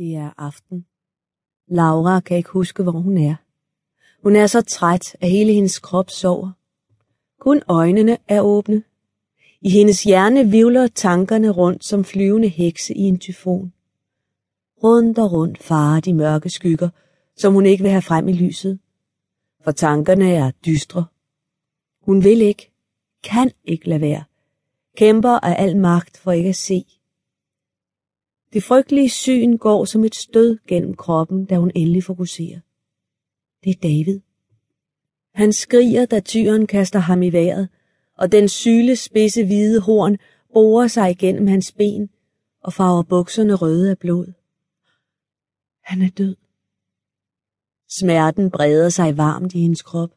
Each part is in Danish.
Det er aften. Laura kan ikke huske, hvor hun er. Hun er så træt, at hele hendes krop sover. Kun øjnene er åbne. I hendes hjerne vivler tankerne rundt som flyvende hekse i en tyfon. Rundt og rundt farer de mørke skygger, som hun ikke vil have frem i lyset. For tankerne er dystre. Hun vil ikke, kan ikke lade være. Kæmper af al magt for ikke at se. Det frygtelige syn går som et stød gennem kroppen, da hun endelig fokuserer. Det er David. Han skriger, da tyren kaster ham i vejret, og den syle spidse hvide horn borer sig igennem hans ben og farver bukserne røde af blod. Han er død. Smerten breder sig varmt i hendes krop,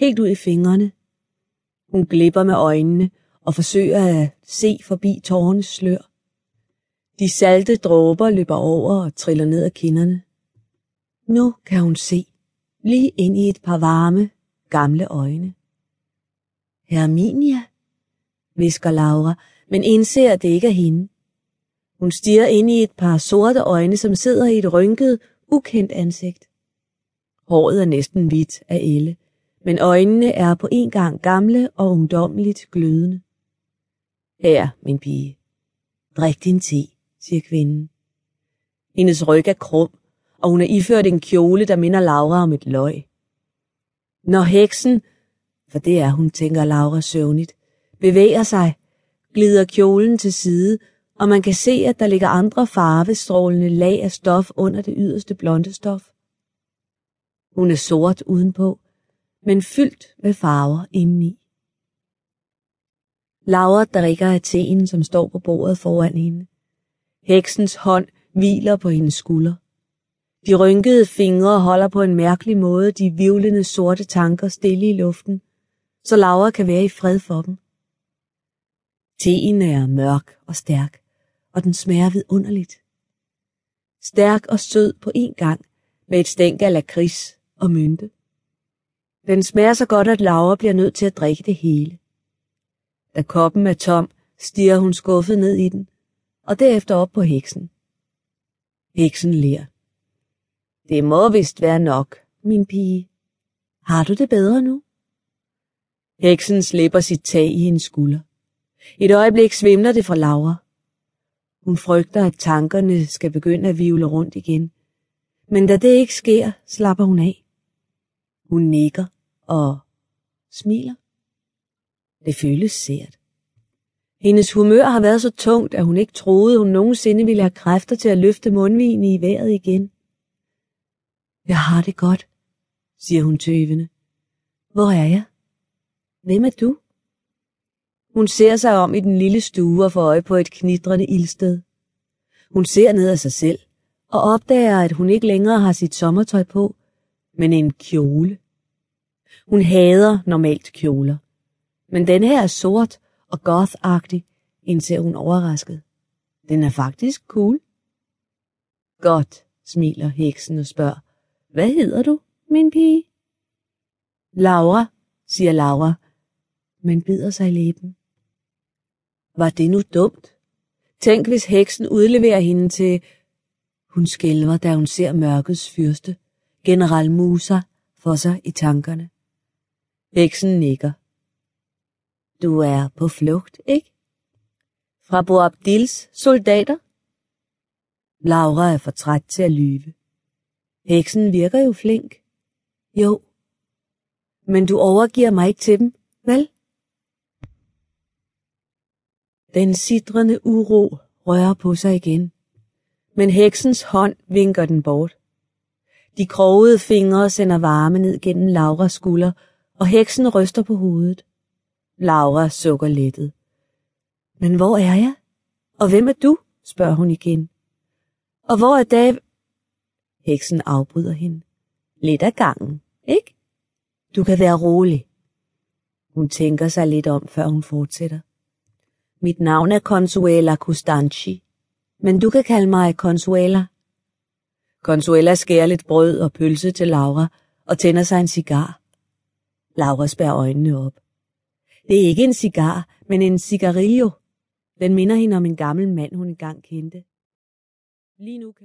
helt ud i fingrene. Hun glipper med øjnene og forsøger at se forbi tårernes slør. De salte dråber løber over og triller ned ad kinderne. Nu kan hun se, lige ind i et par varme, gamle øjne. Herminia, visker Laura, men indser, at det ikke er hende. Hun stiger ind i et par sorte øjne, som sidder i et rynket, ukendt ansigt. Håret er næsten hvidt af elle, men øjnene er på en gang gamle og ungdommeligt glødende. Her, min pige. Drik din te, siger kvinden. Hendes ryg er krum, og hun er iført en kjole, der minder Laura om et løg. Når heksen, for det er hun, tænker Laura søvnigt, bevæger sig, glider kjolen til side, og man kan se, at der ligger andre farvestrålende lag af stof under det yderste blonde stof. Hun er sort udenpå, men fyldt med farver indeni. Laura drikker af teen, som står på bordet foran hende. Heksens hånd hviler på hendes skulder. De rynkede fingre holder på en mærkelig måde de vivlende sorte tanker stille i luften, så Laura kan være i fred for dem. Teen er mørk og stærk, og den smager vidunderligt. Stærk og sød på en gang, med et stænk af lakrids og mynte. Den smager så godt, at Laura bliver nødt til at drikke det hele. Da koppen er tom, stiger hun skuffet ned i den, og derefter op på heksen. Heksen ler. Det må vist være nok, min pige. Har du det bedre nu? Heksen slipper sit tag i hendes skulder. Et øjeblik svimler det fra Laura. Hun frygter, at tankerne skal begynde at vivle rundt igen. Men da det ikke sker, slapper hun af. Hun nikker og smiler. Det føles sært. Hendes humør har været så tungt, at hun ikke troede, hun nogensinde ville have kræfter til at løfte mundvinen i vejret igen. Jeg har det godt, siger hun tøvende. Hvor er jeg? Hvem er du? Hun ser sig om i den lille stue og får øje på et knitrende ildsted. Hun ser ned af sig selv og opdager, at hun ikke længere har sit sommertøj på, men en kjole. Hun hader normalt kjoler. Men den her er sort og goth-agtig, indser hun overrasket. Den er faktisk cool. Godt, smiler heksen og spørger. Hvad hedder du, min pige? Laura, siger Laura, men bider sig i læben. Var det nu dumt? Tænk, hvis heksen udleverer hende til... Hun skælver, da hun ser mørkets fyrste, general Musa, for sig i tankerne. Heksen nikker. Du er på flugt, ikke? Fra Boabdils soldater? Laura er for træt til at lyve. Heksen virker jo flink. Jo. Men du overgiver mig ikke til dem, vel? Den sidrende uro rører på sig igen. Men heksens hånd vinker den bort. De krogede fingre sender varme ned gennem Lauras skulder, og heksen ryster på hovedet. Laura sukker lettet. Men hvor er jeg? Og hvem er du? spørger hun igen. Og hvor er Dav? Heksen afbryder hende. Lidt af gangen, ikke? Du kan være rolig. Hun tænker sig lidt om, før hun fortsætter. Mit navn er Consuela Costanci, men du kan kalde mig Consuela. Consuela skærer lidt brød og pølse til Laura og tænder sig en cigar. Laura spærer øjnene op. Det er ikke en cigar, men en cigarillo. Den minder hende om en gammel mand, hun engang kendte. Lige nu kan